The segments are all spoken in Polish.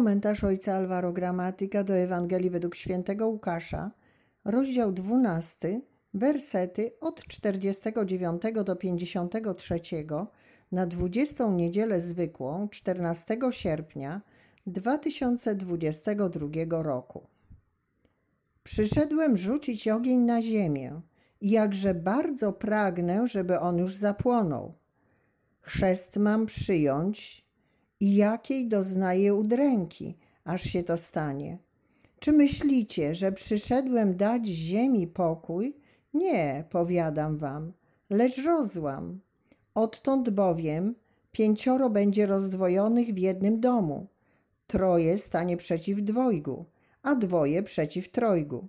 komentarz ojca Alvaro Gramatyka do Ewangelii według świętego Łukasza, rozdział 12, wersety od 49 do 53 na 20 niedzielę zwykłą 14 sierpnia 2022 roku. Przyszedłem rzucić ogień na ziemię i jakże bardzo pragnę, żeby on już zapłonął. Chrzest mam przyjąć i jakiej doznaję udręki, aż się to stanie. Czy myślicie, że przyszedłem dać ziemi pokój? Nie, powiadam wam, lecz rozłam. Odtąd bowiem pięcioro będzie rozdwojonych w jednym domu, troje stanie przeciw dwojgu, a dwoje przeciw trojgu.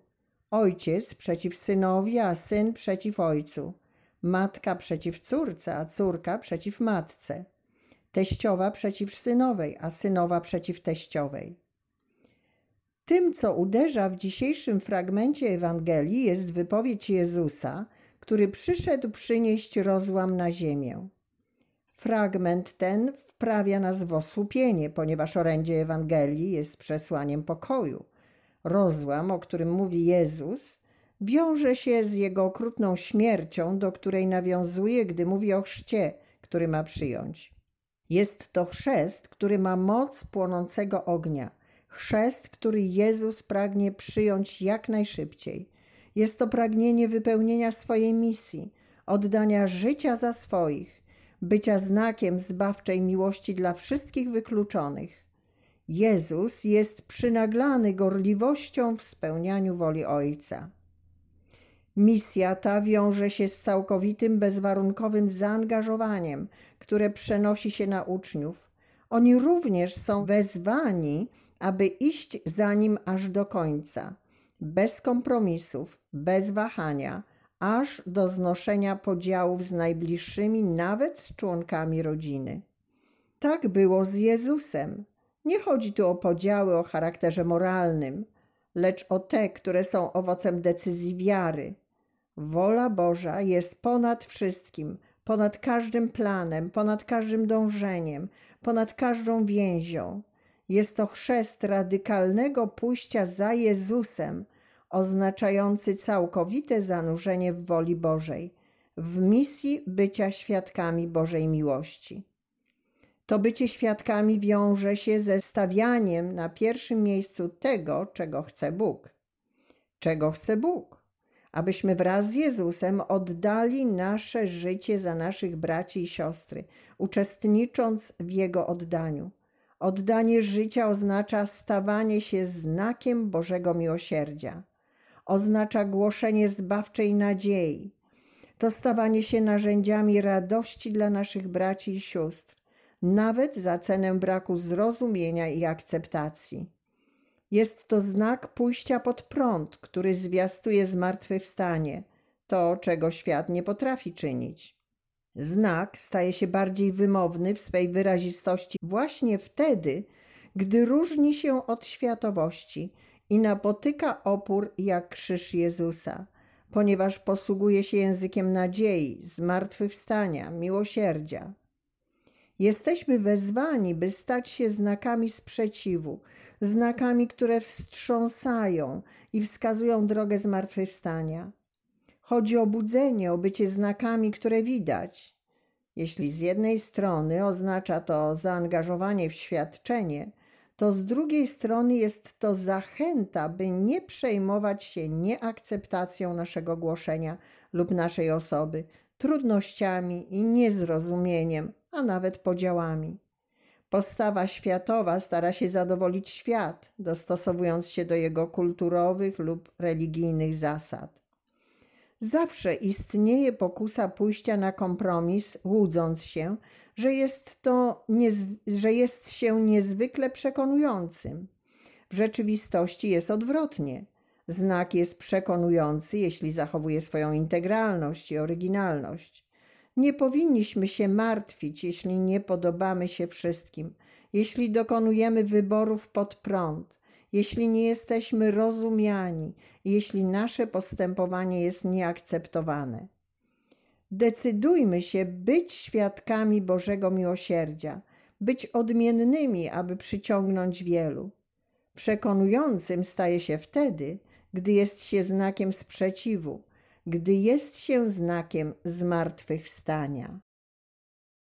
Ojciec przeciw synowi, a syn przeciw ojcu. Matka przeciw córce, a córka przeciw matce. Teściowa przeciw synowej, a synowa przeciw teściowej. Tym, co uderza w dzisiejszym fragmencie Ewangelii, jest wypowiedź Jezusa, który przyszedł przynieść rozłam na ziemię. Fragment ten wprawia nas w osłupienie, ponieważ orędzie Ewangelii jest przesłaniem pokoju. Rozłam, o którym mówi Jezus, wiąże się z jego okrutną śmiercią, do której nawiązuje, gdy mówi o chrzcie, który ma przyjąć. Jest to chrzest, który ma moc płonącego ognia, chrzest, który Jezus pragnie przyjąć jak najszybciej. Jest to pragnienie wypełnienia swojej misji, oddania życia za swoich, bycia znakiem zbawczej miłości dla wszystkich wykluczonych. Jezus jest przynaglany gorliwością w spełnianiu woli Ojca. Misja ta wiąże się z całkowitym, bezwarunkowym zaangażowaniem, które przenosi się na uczniów. Oni również są wezwani, aby iść za nim aż do końca, bez kompromisów, bez wahania, aż do znoszenia podziałów z najbliższymi, nawet z członkami rodziny. Tak było z Jezusem. Nie chodzi tu o podziały o charakterze moralnym, lecz o te, które są owocem decyzji wiary. Wola Boża jest ponad wszystkim, ponad każdym planem, ponad każdym dążeniem, ponad każdą więzią. Jest to chrzest radykalnego pójścia za Jezusem, oznaczający całkowite zanurzenie w woli Bożej, w misji bycia świadkami Bożej miłości. To bycie świadkami wiąże się ze stawianiem na pierwszym miejscu tego, czego chce Bóg. Czego chce Bóg? Abyśmy wraz z Jezusem oddali nasze życie za naszych braci i siostry, uczestnicząc w Jego oddaniu. Oddanie życia oznacza stawanie się znakiem Bożego miłosierdzia. Oznacza głoszenie zbawczej nadziei. To stawanie się narzędziami radości dla naszych braci i sióstr, nawet za cenę braku zrozumienia i akceptacji. Jest to znak pójścia pod prąd, który zwiastuje zmartwychwstanie, to czego świat nie potrafi czynić. Znak staje się bardziej wymowny w swej wyrazistości właśnie wtedy, gdy różni się od światowości i napotyka opór jak krzyż Jezusa, ponieważ posługuje się językiem nadziei, zmartwychwstania, miłosierdzia. Jesteśmy wezwani, by stać się znakami sprzeciwu, znakami, które wstrząsają i wskazują drogę zmartwychwstania. Chodzi o budzenie, o bycie znakami, które widać. Jeśli z jednej strony oznacza to zaangażowanie w świadczenie, to z drugiej strony jest to zachęta, by nie przejmować się nieakceptacją naszego głoszenia lub naszej osoby, trudnościami i niezrozumieniem, a nawet podziałami. Postawa światowa stara się zadowolić świat, dostosowując się do jego kulturowych lub religijnych zasad. Zawsze istnieje pokusa pójścia na kompromis, łudząc się, że jest, to że jest się niezwykle przekonującym. W rzeczywistości jest odwrotnie. Znak jest przekonujący, jeśli zachowuje swoją integralność i oryginalność. Nie powinniśmy się martwić, jeśli nie podobamy się wszystkim, jeśli dokonujemy wyborów pod prąd, jeśli nie jesteśmy rozumiani, jeśli nasze postępowanie jest nieakceptowane. Decydujmy się być świadkami Bożego miłosierdzia, być odmiennymi, aby przyciągnąć wielu. Przekonującym staje się wtedy, gdy jest się znakiem sprzeciwu, gdy jest się znakiem zmartwychwstania.